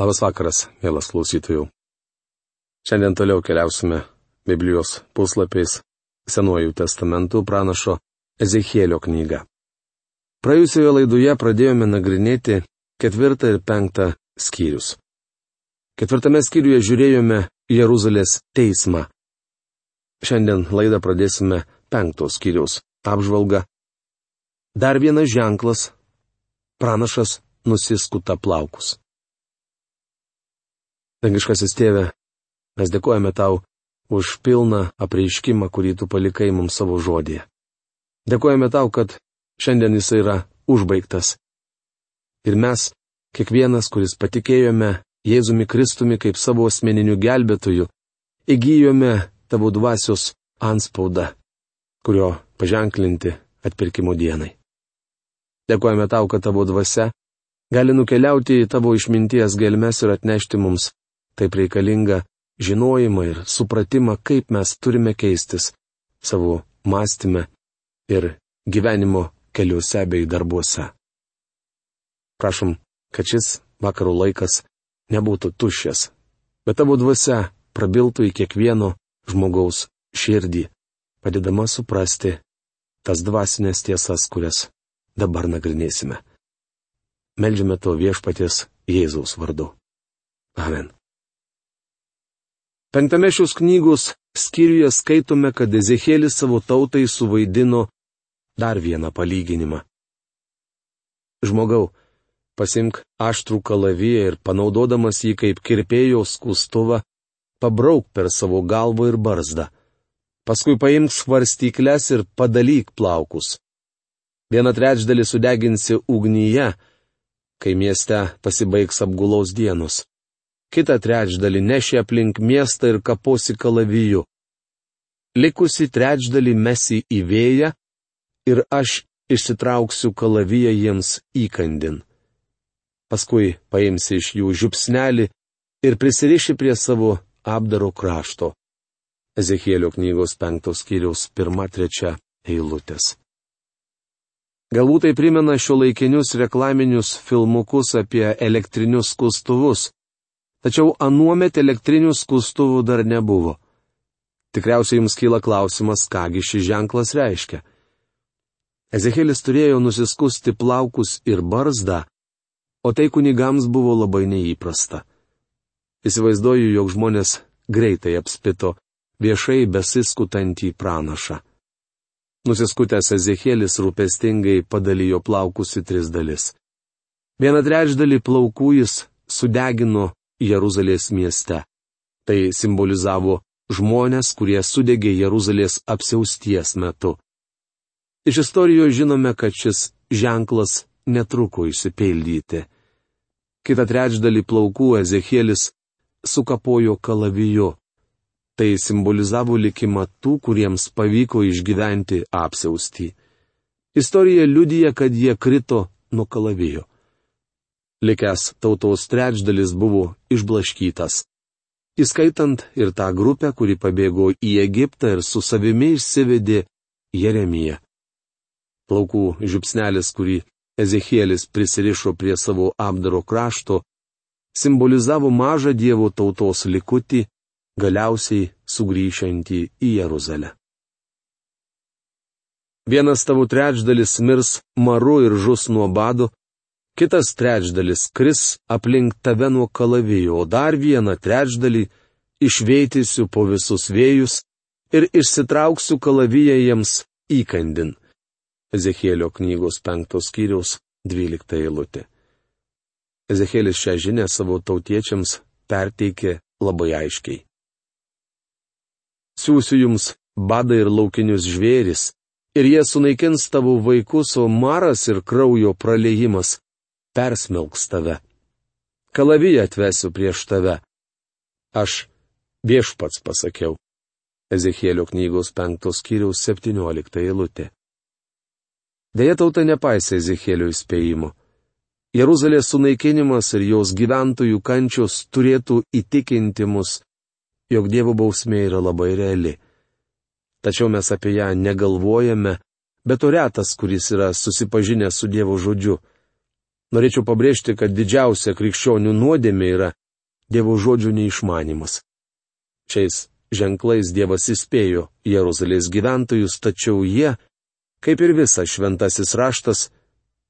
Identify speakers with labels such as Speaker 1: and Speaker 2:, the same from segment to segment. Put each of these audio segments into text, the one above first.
Speaker 1: Labas vakaras, mielas klausytojų. Šiandien toliau keliausime Biblijos puslapiais Senuoju testamentu pranašo Ezechielio knygą. Praėjusioje laidoje pradėjome nagrinėti ketvirtą ir penktą skyrius. Ketvirtame skyriuje žiūrėjome Jeruzalės teismą. Šiandien laidą pradėsime penktos skyriaus apžvalgą. Dar vienas ženklas - pranašas nusiskuta plaukus. Dangiškasis tėve, mes dėkojame tau už pilną apreiškimą, kurį tu palikai mums savo žodėje. Dėkojame tau, kad šiandien jis yra užbaigtas. Ir mes, kiekvienas, kuris patikėjome Jėzumi Kristumi kaip savo asmeniniu gelbėtoju, įgyjome tavo dvasios anspaudą, kurio paženklinti atpirkimo dienai. Dėkojame tau, kad tavo dvasia gali nukeliauti į tavo išminties gelmes ir atnešti mums Taip reikalinga žinojimą ir supratimą, kaip mes turime keistis savo mąstymę ir gyvenimo keliuose bei darbuose. Prašom, kad šis vakarų laikas nebūtų tuščias, bet tavo dvasia prabiltų į kiekvieno žmogaus širdį, padedama suprasti tas dvasinės tiesas, kurias dabar nagrinėsime. Meldžiame to viešpaties Jėzaus vardu. Amen. Penktame šios knygos skyriuje skaitome, kad Ezekėlis savo tautai suvaidino dar vieną palyginimą. Žmogau, pasimk aštrų kalaviją ir panaudodamas jį kaip kirpėjo skustuvą, pabrauk per savo galvą ir barzdą. Paskui paimk svarstyklės ir padalyk plaukus. Vieną trečdalį sudeginsi ugnyje, kai mieste pasibaigs apgulaus dienos kitą trečdalį neši aplink miestą ir kaposi kalaviju. Likusi trečdalį mesi į vėją ir aš išsitrauksiu kalaviją jiems įkandin. Paskui paimsi iš jų žiupsnelį ir prisiriši prie savo apdaro krašto. Ezekielio knygos penktos kiriaus pirma trečia eilutės. Galbūt tai primena šio laikinius reklaminius filmukus apie elektrinius kustuvus, Tačiau anuomet elektrinių skustuvų dar nebuvo. Tikriausiai jums kyla klausimas, kągi šis ženklas reiškia. Ezekėlis turėjo nusiskusti plaukus ir barzdą, o tai kunigams buvo labai neįprasta. Įsivaizduoju, jog žmonės greitai apspito viešai besiskutantį pranašą. Nusiskutęs Ezekėlis rūpestingai padalijo plaukus į tris dalis. Vieną trečdalį plaukų jis sudegino Jeruzalės mieste. Tai simbolizavo žmonės, kurie sudegė Jeruzalės apsiausties metu. Iš istorijos žinome, kad šis ženklas netruko išsipildyti. Kita trečdalį plaukų Ezekielis sukapojo kalaviju. Tai simbolizavo likimą tų, kuriems pavyko išgyventi apsiaustį. Istorija liudyja, kad jie krito nuo kalavijo likęs tautos trečdalis buvo išblaškytas. Įskaitant ir tą grupę, kuri pabėgo į Egiptą ir su savimi išsivedė Jeremiją. Plaukų žiupsnelis, kurį Ezekielis prisirišo prie savo apdaro krašto, simbolizavo mažą Dievo tautos likutį, galiausiai sugrįšiantį į Jeruzalę. Vienas tavo trečdalis mirs maru ir žus nuo bado, kitas trečdalis kris aplink tave nuo kalavijų, o dar vieną trečdalį išveitysiu po visus vėjus ir išsitrauksiu kalaviją jiems įkandin. Ezekėlio knygos penktos skyriaus dvylikta eilutė. Ezekėlis šią žinę savo tautiečiams perteikė labai aiškiai. Siūsiu jums badą ir laukinius žvėris, ir jie sunaikins tavo vaikus, o maras ir kraujo praleidimas persmelks tave. Kalaviją atvesiu prieš tave. Aš viešpats pasakiau. Ezekėlio knygos penktos kiriaus septyniolikta eilutė. Deja tauta nepaisė Ezekėlio įspėjimų. Jeruzalės sunaikinimas ir jos gyventojų kančios turėtų įtikinti mus, jog Dievo bausmė yra labai reali. Tačiau mes apie ją negalvojame, bet o retas, kuris yra susipažinęs su Dievo žodžiu. Norėčiau pabrėžti, kad didžiausia krikščionių nuodėmė yra Dievo žodžių neišmanimas. Šiais ženklais Dievas įspėjo Jeruzalės gyventojus, tačiau jie, kaip ir visas šventasis raštas,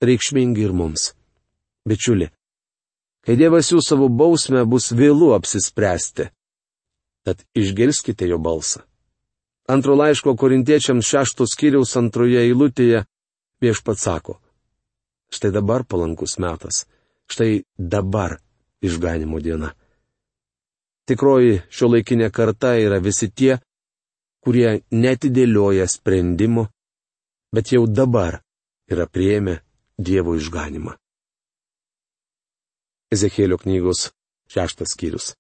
Speaker 1: reikšmingi ir mums. Bičiuli, kai Dievas jų savo bausmę bus vėlų apsispręsti, tad išgirskite jo balsą. Antro laiško korintiečiams šeštos kiriaus antroje eilutėje viešpats sako. Štai dabar palankus metas, štai dabar išganimo diena. Tikroji šio laikinė karta yra visi tie, kurie netidėlioja sprendimų, bet jau dabar yra prieėmę Dievo išganimą. Ezekėlio knygos šeštas skyrius.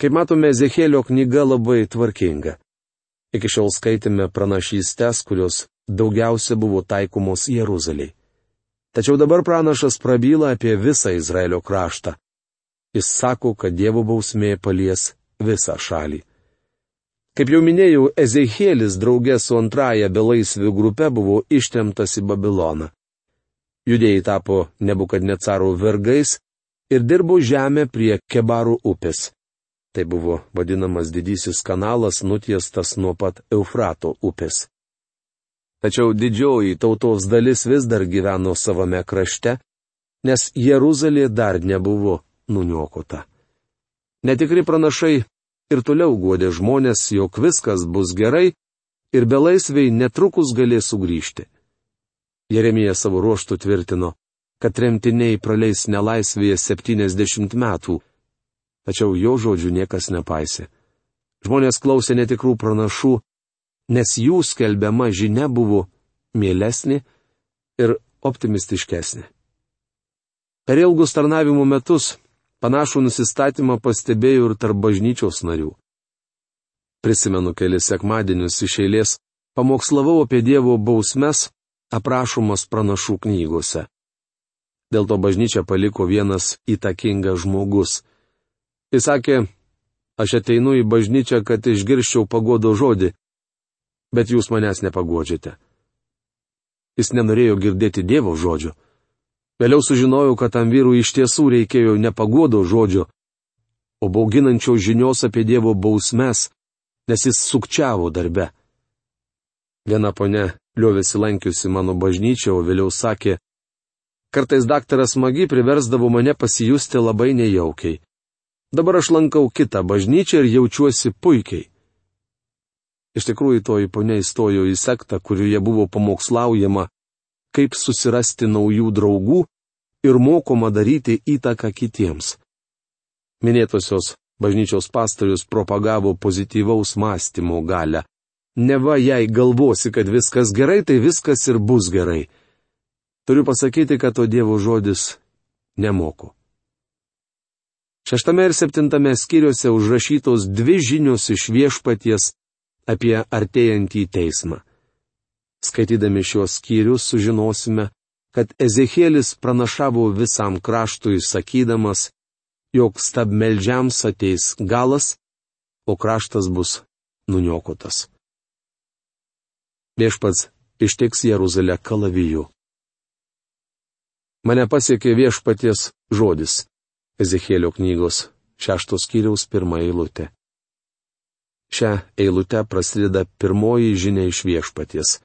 Speaker 1: Kaip matome, Ezekėlio knyga labai tvarkinga. Iki šiol skaitėme pranašystės, kurios daugiausia buvo taikomos Jeruzaliai. Tačiau dabar pranašas prabyla apie visą Izraelio kraštą. Jis sako, kad Dievo bausmė palies visą šalį. Kaip jau minėjau, Ezekielis draugė su antraja belaisvių grupe buvo ištremtas į Babiloną. Judėjai tapo nebukadnecarų vergais ir dirbo žemę prie Kebarų upės. Tai buvo vadinamas didysis kanalas nutiestas nuo pat Eufrato upės. Tačiau didžioji tautos dalis vis dar gyveno savame krašte, nes Jeruzalė dar nebuvo nuniokota. Netikri pranašai ir toliau guodė žmonės, jog viskas bus gerai ir belaisviai netrukus galės sugrįžti. Jeremija savo ruoštų tvirtino, kad tremtiniai praleis nelaisvėje 70 metų tačiau jo žodžių niekas nepaisė. Žmonės klausė netikrų pranašų, nes jų skelbiama žinia buvo mielesnė ir optimistiškesnė. Per ilgus tarnavimo metus panašų nusistatymą pastebėjau ir tarp bažnyčios narių. Prisimenu kelis sekmadienius iš eilės, pamokslavau apie Dievo bausmes, aprašomas pranašų knygose. Dėl to bažnyčia paliko vienas įtakingas žmogus Jis sakė, aš ateinu į bažnyčią, kad išgirščiau pagodo žodį, bet jūs manęs nepagodžiate. Jis nenorėjo girdėti Dievo žodžio. Vėliau sužinojau, kad tam vyrui iš tiesų reikėjo ne pagodo žodžio, o bauginančios žinios apie Dievo bausmes, nes jis sukčiavo darbe. Viena ponė liovėsi lankiusi mano bažnyčią, o vėliau sakė, kartais daktaras Magi priversdavo mane pasijusti labai nejaukiai. Dabar aš lankau kitą bažnyčią ir jaučiuosi puikiai. Iš tikrųjų, toji ponia įstojo į sektą, kurioje buvo pamokslaujama, kaip susirasti naujų draugų ir mokoma daryti įtaką kitiems. Minėtosios bažnyčios pastorius propagavo pozityvaus mąstymo galę. Neva jei galvosi, kad viskas gerai, tai viskas ir bus gerai. Turiu pasakyti, kad to Dievo žodis nemoko. Šeštame ir septintame skyriuose užrašytos dvi žinios iš viešpaties apie artėjantį teismą. Skaitydami šios skyrius sužinosime, kad Ezekielis pranašavo visam kraštui sakydamas, jog stabmeldžiams ateis galas, o kraštas bus nuniokotas. Viešpats ištiks Jeruzalę kalaviju. Mane pasiekė viešpaties žodis. Ezekėlio knygos šeštos kiriaus pirmą eilutę. Šią eilutę prasideda pirmoji žinia iš viešpaties.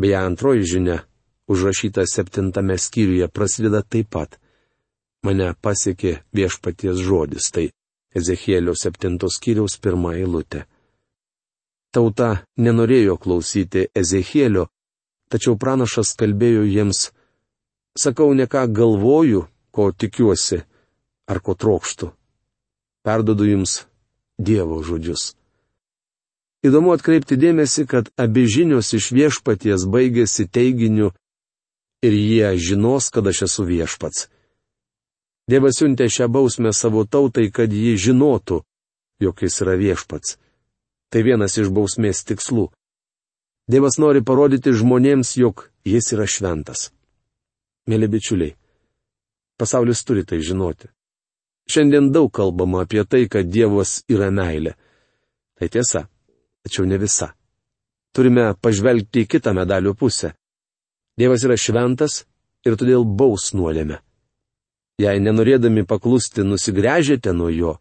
Speaker 1: Beje, antroji žinia, užrašyta septintame skyriuje, prasideda taip pat. Mane pasiekė viešpaties žodis, tai Ezekėlio septintos skyriaus pirmą eilutę. Tauta nenorėjo klausyti Ezekėlio, tačiau pranašas kalbėjo jiems, sakau ne ką galvoju, ko tikiuosi, ar ko trokštų. Perdodu jums Dievo žodžius. Įdomu atkreipti dėmesį, kad abi žinios iš viešpaties baigėsi teiginiu ir jie žinos, kad aš esu viešpats. Dievas siuntė šią bausmę savo tautai, kad ji žinotų, jog jis yra viešpats. Tai vienas iš bausmės tikslų. Dievas nori parodyti žmonėms, jog jis yra šventas. Mėly bičiuliai, pasaulis turi tai žinoti. Šiandien daug kalbama apie tai, kad Dievas yra meilė. Tai tiesa, tačiau ne visa. Turime pažvelgti į kitą medalio pusę. Dievas yra šventas ir todėl baus nuodėmę. Jei nenorėdami paklusti nusigręžėte nuo jo,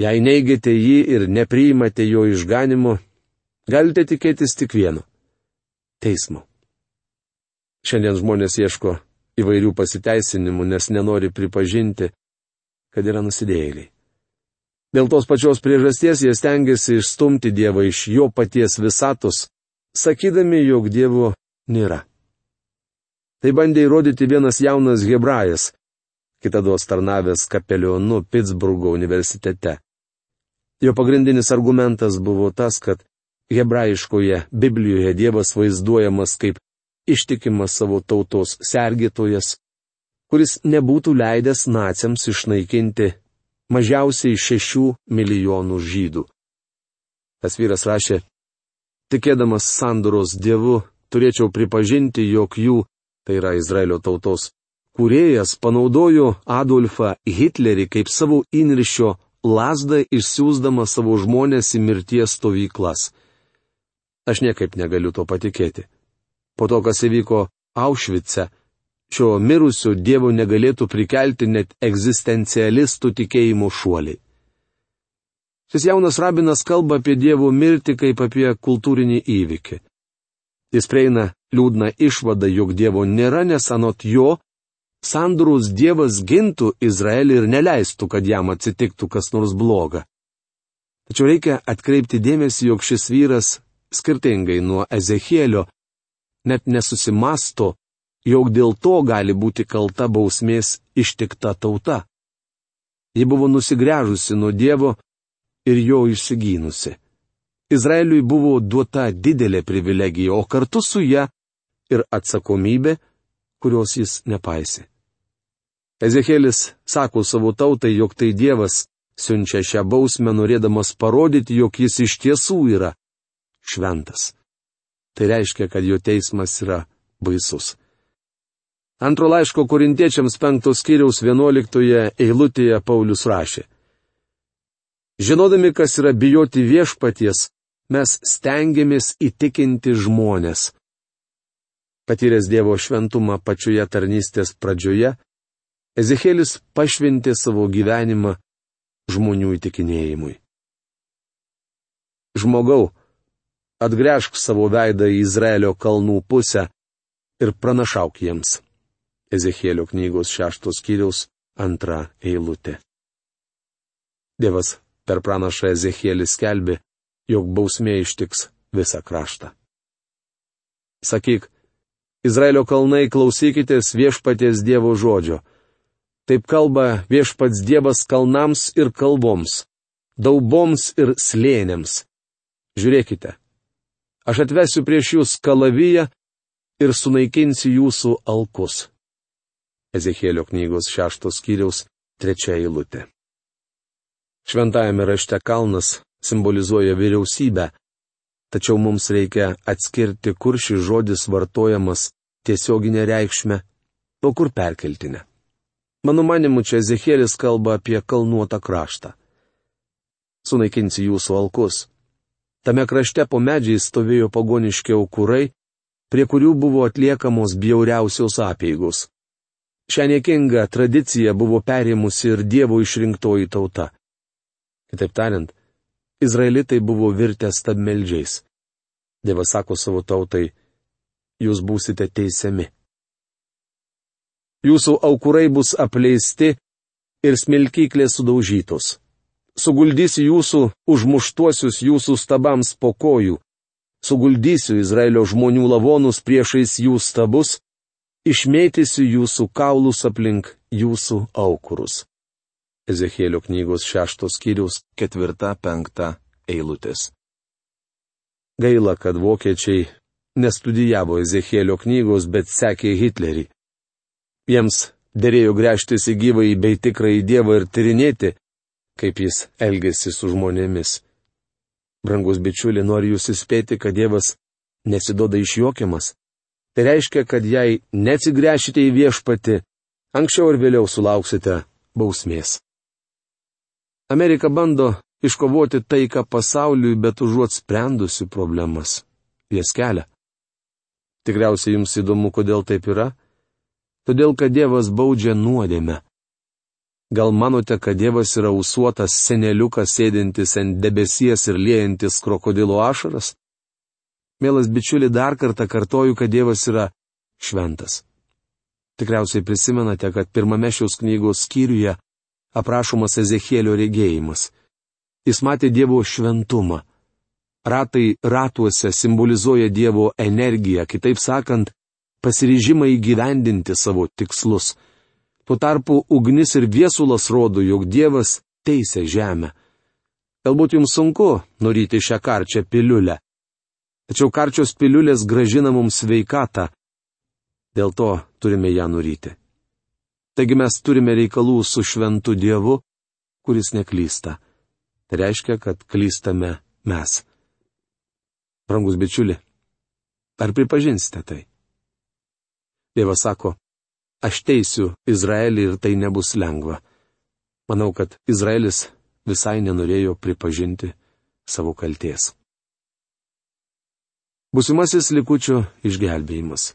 Speaker 1: jei neigiate jį ir nepriimate jo išganimo, galite tikėtis tik vieno - teismo. Šiandien žmonės ieško įvairių pasiteisinimų, nes nenori pripažinti, kad yra nusidėjėliai. Dėl tos pačios priežasties jie stengiasi išstumti Dievą iš jo paties visatos, sakydami, jog Dievo nėra. Tai bandė įrodyti vienas jaunas hebrajas, kitados tarnavęs kapelionu Pittsburgo universitete. Jo pagrindinis argumentas buvo tas, kad hebrajiškoje Biblijoje Dievas vaizduojamas kaip ištikimas savo tautos sergėtojas, kuris nebūtų leidęs naciams išnaikinti mažiausiai šešių milijonų žydų. Tas vyras rašė, tikėdamas sandoros dievu, turėčiau pripažinti, jog jų, tai yra Izraelio tautos, kuriejas panaudojo Adolfą Hitlerį kaip savo įniršio lasdą išsiųsdama savo žmonės į mirties stovyklas. Aš niekaip negaliu to patikėti. Po to, kas įvyko Aušvice, šio mirusio Dievo negalėtų prikelti net egzistencialistų tikėjimo šuoliai. Šis jaunas rabinas kalba apie Dievo mirtį kaip apie kultūrinį įvykį. Jis prieina liūdną išvadą, jog Dievo nėra, nes anot jo, sandurus Dievas gintų Izraelį ir neleistų, kad jam atsitiktų kas nors bloga. Tačiau reikia atkreipti dėmesį, jog šis vyras, skirtingai nuo Ezechielio, net nesusimasto, jog dėl to gali būti kalta bausmės ištikta tauta. Ji buvo nusigręžusi nuo Dievo ir jo išsigynusi. Izraeliui buvo duota didelė privilegija, o kartu su ja ir atsakomybė, kurios jis nepaisė. Ezekėlis sako savo tautai, jog tai Dievas siunčia šią bausmę norėdamas parodyti, jog jis iš tiesų yra šventas. Tai reiškia, kad jo teismas yra baisus. Antro laiško korintiečiams penktos kiriaus vienuoliktoje eilutėje Paulius rašė. Žinodami, kas yra bijoti viešpaties, mes stengiamės įtikinti žmonės. Patyręs Dievo šventumą pačioje tarnystės pradžioje, Ezekėlis pašventė savo gyvenimą žmonių įtikinėjimui. Žmogau, atgręžk savo veidą į Izraelio kalnų pusę ir pranašauk jiems. Ezekėlio knygos šeštos kiriaus antra eilutė. Dievas per pranašą Ezekėlį skelbė, jog bausmė ištiks visą kraštą. Sakyk, Izraelio kalnai klausykitės viešpaties Dievo žodžio. Taip kalba viešpats Dievas kalnams ir kalboms, dauboms ir slėniams. Žiūrėkite, aš atvesiu prieš jūs kalaviją ir sunaikinsiu jūsų alkus. Ezekėlio knygos šeštos skyriaus trečia eilutė. Šventajame rašte kalnas simbolizuoja vyriausybę, tačiau mums reikia atskirti, kur šis žodis vartojamas tiesioginė reikšmė, o kur perkeltinė. Mano manimu, čia Ezekėlis kalba apie kalnuotą kraštą. Sunaikinsi jūsų alkus. Tame krašte po medžiais stovėjo pagoniški aukurai, prie kurių buvo atliekamos bjauriausios apėgos. Šią niekingą tradiciją buvo perėmusi ir Dievo išrinktoji tauta. Kitaip tariant, Izraelitai buvo virtę stabmeldžiais. Dievas sako savo tautai, jūs būsite teisiami. Jūsų aukurai bus apleisti ir smilkyklės sudaužytos. Suguldysiu jūsų užmuštuosius jūsų stabams po kojų. Suguldysiu Izraelio žmonių lavonus priešais jų stabus išmėtysiu jūsų kaulus aplink jūsų aukurus. Ezekėlio knygos šeštos skyrius ketvirta penkta eilutės. Gaila, kad vokiečiai nestudijavo Ezekėlio knygos, bet sekė Hitlerį. Jiems dėrėjo gręžtis į gyvąjį bei tikrąjį Dievą ir tyrinėti, kaip jis elgesi su žmonėmis. Brangus bičiuli, noriu jūs įspėti, kad Dievas nesidoda išjuokiamas. Tai reiškia, kad jei neatsigręšite į viešpati, anksčiau ar vėliau sulauksite bausmės. Amerika bando iškovoti taiką pasauliui, bet užuot sprendusi problemas. Jas kelia. Tikriausiai jums įdomu, kodėl taip yra? Todėl, kad Dievas baudžia nuodėmę. Gal manote, kad Dievas yra usuotas seneliukas sėdintis ant debesies ir liejantis krokodilo ašaras? Mielas bičiuli, dar kartą kartoju, kad Dievas yra šventas. Tikriausiai prisimenate, kad pirmame šios knygos skyriuje aprašomas Ezekėlio regėjimas. Jis matė Dievo šventumą. Ratai ratuose simbolizuoja Dievo energiją, kitaip sakant, pasiryžimą įgyvendinti savo tikslus. Tuo tarpu ugnis ir viesulas rodo, jog Dievas teisė žemę. Galbūt jums sunku nuryti šią karčią piliulę. Tačiau karčios piliulės gražina mums sveikatą. Dėl to turime ją nuryti. Taigi mes turime reikalų su šventu Dievu, kuris neklysta. Tai reiškia, kad klystame mes. Brangus bičiuli, ar pripažinsite tai? Dievas sako, aš teisiu Izraelį ir tai nebus lengva. Manau, kad Izraelis visai nenorėjo pripažinti savo kalties. Būsimasis likučio išgelbėjimas.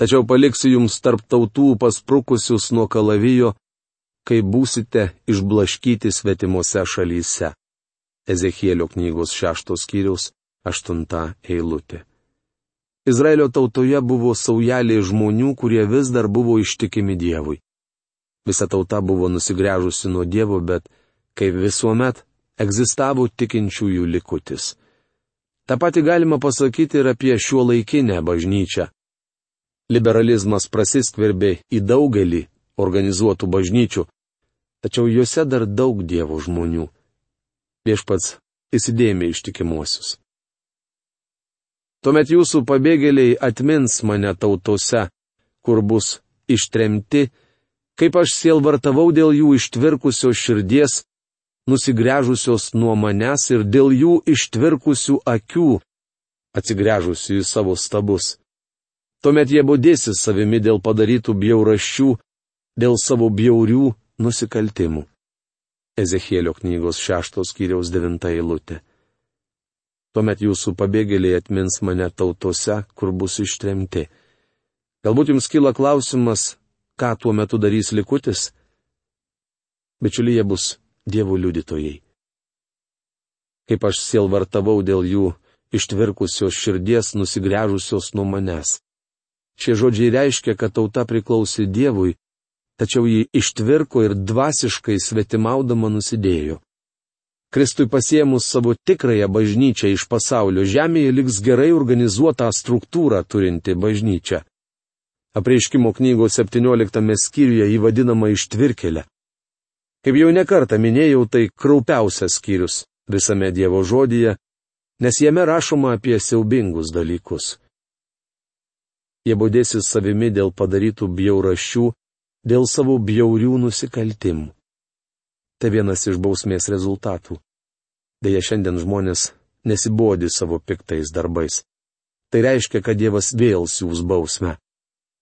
Speaker 1: Tačiau paliksiu jums tarp tautų pasprukusius nuo kalavijo, kai būsite išblaškyti svetimuose šalyse. Ezekėlio knygos šeštos skyriaus aštunta eilutė. Izraelio tautoje buvo saujelė žmonių, kurie vis dar buvo ištikimi Dievui. Visa tauta buvo nusigręžusi nuo Dievo, bet, kaip visuomet, egzistavo tikinčiųjų likutis. Ta pati galima pasakyti ir apie šiuo laikinę bažnyčią liberalizmas prasiskverbė į daugelį organizuotų bažnyčių, tačiau juose dar daug Dievo žmonių. Viešpats įsidėmė ištikimuosius. Tuomet jūsų pabėgėliai atmins mane tautose, kur bus ištremti, kaip aš sielvartavau dėl jų ištvirkusios širdies, nusigręžusios nuo manęs ir dėl jų ištvirkusių akių, atsigręžusių į savo stabus. Tuomet jie būdėsi savimi dėl padarytų bjauraščių, dėl savo bjaurių nusikaltimų. Ezekėlio knygos šeštos kiriaus devinta eilutė. Tuomet jūsų pabėgėliai atmins mane tautose, kur bus ištremti. Galbūt jums kyla klausimas, ką tuo metu darys likutis? Bičiulyje bus dievų liudytojai. Kaip aš sielvartavau dėl jų ištvirkusios širdies nusigręžusios nuo manęs. Šie žodžiai reiškia, kad tauta priklausė Dievui, tačiau jį ištvirko ir dvasiškai svetimaudama nusidėjo. Kristui pasiemus savo tikrąją bažnyčią iš pasaulio žemėje liks gerai organizuotą struktūrą turinti bažnyčia. Apreiškimo knygos 17 skyriuje įvadinama ištvirkelė. Kaip jau nekartą minėjau, tai kraupiausias skyrius visame Dievo žodyje, nes jame rašoma apie siaubingus dalykus. Jie baudėsi savimi dėl padarytų bjaurašių, dėl savo bjaurių nusikaltimų. Tai vienas iš bausmės rezultatų. Deja, šiandien žmonės nesibodi savo piktais darbais. Tai reiškia, kad Dievas vėl siūs bausmę.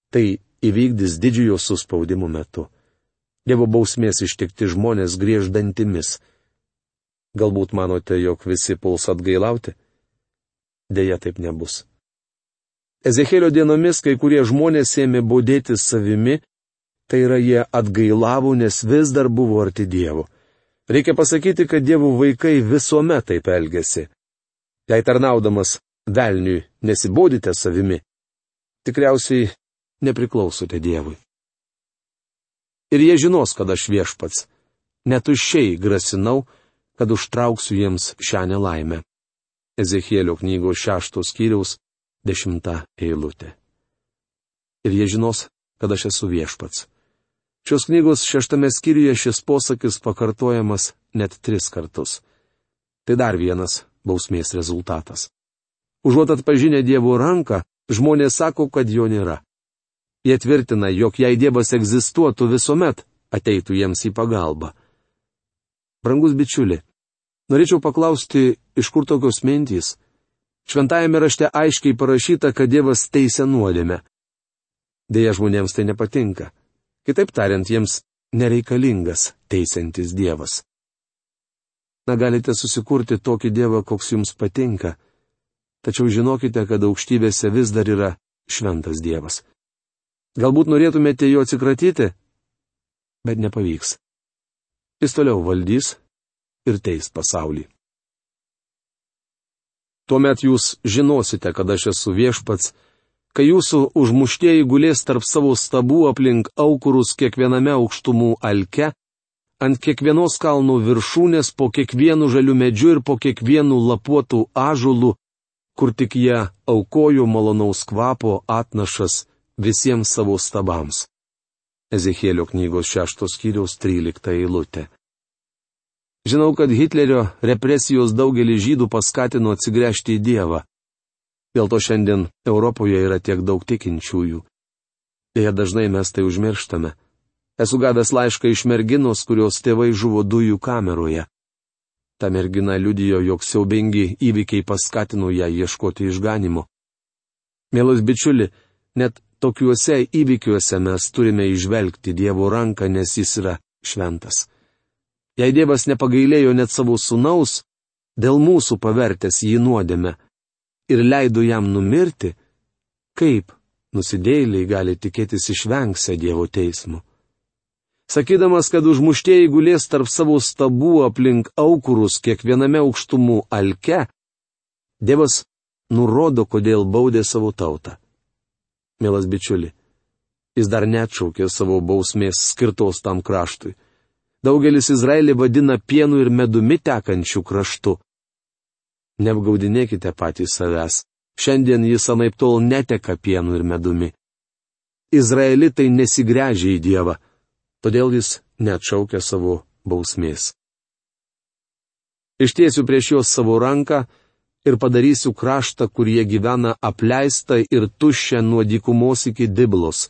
Speaker 1: Tai įvykdys didžiojo suspaudimo metu. Dievo bausmės ištikti žmonės grieždantimis. Galbūt manote, jog visi puls atgailauti? Deja, taip nebus. Ezekėlio dienomis kai kurie žmonės ėmė būdėti savimi, tai yra jie atgailavo, nes vis dar buvo arti Dievo. Reikia pasakyti, kad Dievo vaikai visuomet taip elgesi. Jei tarnaudamas velniui nesibodite savimi, tikriausiai nepriklausote Dievui. Ir jie žinos, kad aš viešpats. Netuščiai grasinau, kad užtrauksiu jiems šią nelaimę. Ezekėlio knygos šeštos skyriaus dešimta eilutė. Ir jie žinos, kad aš esu viešpats. Šios knygos šeštame skyriuje šis posakis pakartojamas net tris kartus. Tai dar vienas bausmės rezultatas. Užuot atpažinę Dievo ranką, žmonės sako, kad jo nėra. Jie tvirtina, jog jei Dievas egzistuotų visuomet, ateitų jiems į pagalbą. Brangus bičiuli, norėčiau paklausti, iš kur tokios mintys? Šventajame rašte aiškiai parašyta, kad Dievas teisė nuodėmę. Deja, žmonėms tai nepatinka. Kitaip tariant, jiems nereikalingas teisiantis Dievas. Na galite susikurti tokį Dievą, koks jums patinka, tačiau žinokite, kad aukštybėse vis dar yra šventas Dievas. Galbūt norėtumėte jo atsikratyti, bet nepavyks. Jis toliau valdys ir teis pasaulį. Tuomet jūs žinosite, kad aš esu viešpats, kai jūsų užmuštieji gulės tarp savo stabų aplink aukurus kiekviename aukštumų alke, ant kiekvienos kalnų viršūnės, po kiekvienu žaliu medžiu ir po kiekvienu lapuotų ažulų, kur tik jie aukojo malonaus kvapo atnašas visiems savo stabams. Ezekėlio knygos šeštos skyriaus 13 eilutė. Žinau, kad Hitlerio represijos daugelį žydų paskatino atsigręžti į Dievą. Dėl to šiandien Europoje yra tiek daug tikinčiųjų. Deja, dažnai mes tai užmirštame. Esu gavęs laišką iš merginos, kurios tėvai žuvo dujų kameroje. Ta mergina liudijo, jog siaubingi įvykiai paskatino ją ieškoti išganimo. Mielas bičiuli, net tokiuose įvykiuose mes turime išvelgti Dievo ranką, nes jis yra šventas. Jei Dievas nepagailėjo net savo sunaus, dėl mūsų pavertęs jį nuodėme ir leido jam numirti, kaip nusidėjėliai gali tikėtis išvengsią Dievo teismų? sakydamas, kad užmuštieji gulės tarp savo stabų aplink aukurus kiekviename aukštumų alke, Dievas nurodo, kodėl baudė savo tautą. Mielas bičiuli, jis dar neatšaukė savo bausmės skirtos tam kraštui. Daugelis Izraelį vadina pienu ir medumi tekančių kraštu. Neapgaudinėkite patys savęs. Šiandien jis anaip tol neteka pienu ir medumi. Izraelitai nesigręžia į Dievą todėl jis neatšaukia savo bausmės. Ištiesiu prieš juos savo ranką ir padarysiu kraštą, kur jie gyvena apleistą ir tuščią nuo dykumos iki diblos.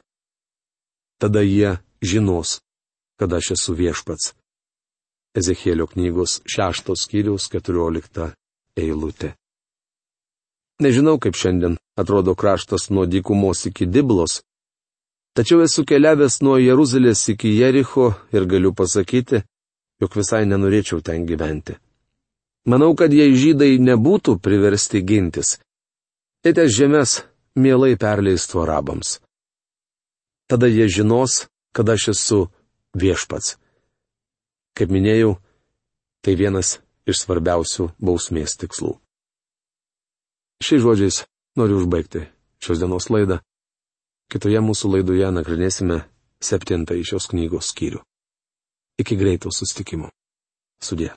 Speaker 1: Tada jie žinos, kad aš esu viešpats. Ezekėlio knygos šeštos skyriaus keturiolikta eilutė. Nežinau, kaip šiandien atrodo kraštas nuo dykumos iki diblos, Tačiau esu keliavęs nuo Jeruzalės iki Jericho ir galiu pasakyti, jog visai nenorėčiau ten gyventi. Manau, kad jei žydai nebūtų priversti gintis, tai tas žemės mielai perleistų arabams. Tada jie žinos, kad aš esu viešpats. Kaip minėjau, tai vienas iš svarbiausių bausmės tikslų. Šiais žodžiais noriu užbaigti šios dienos laidą. Kitoje mūsų laidoje nagrinėsime septintąjį šios knygos skyrių. Iki greito sustikimo. Sudė.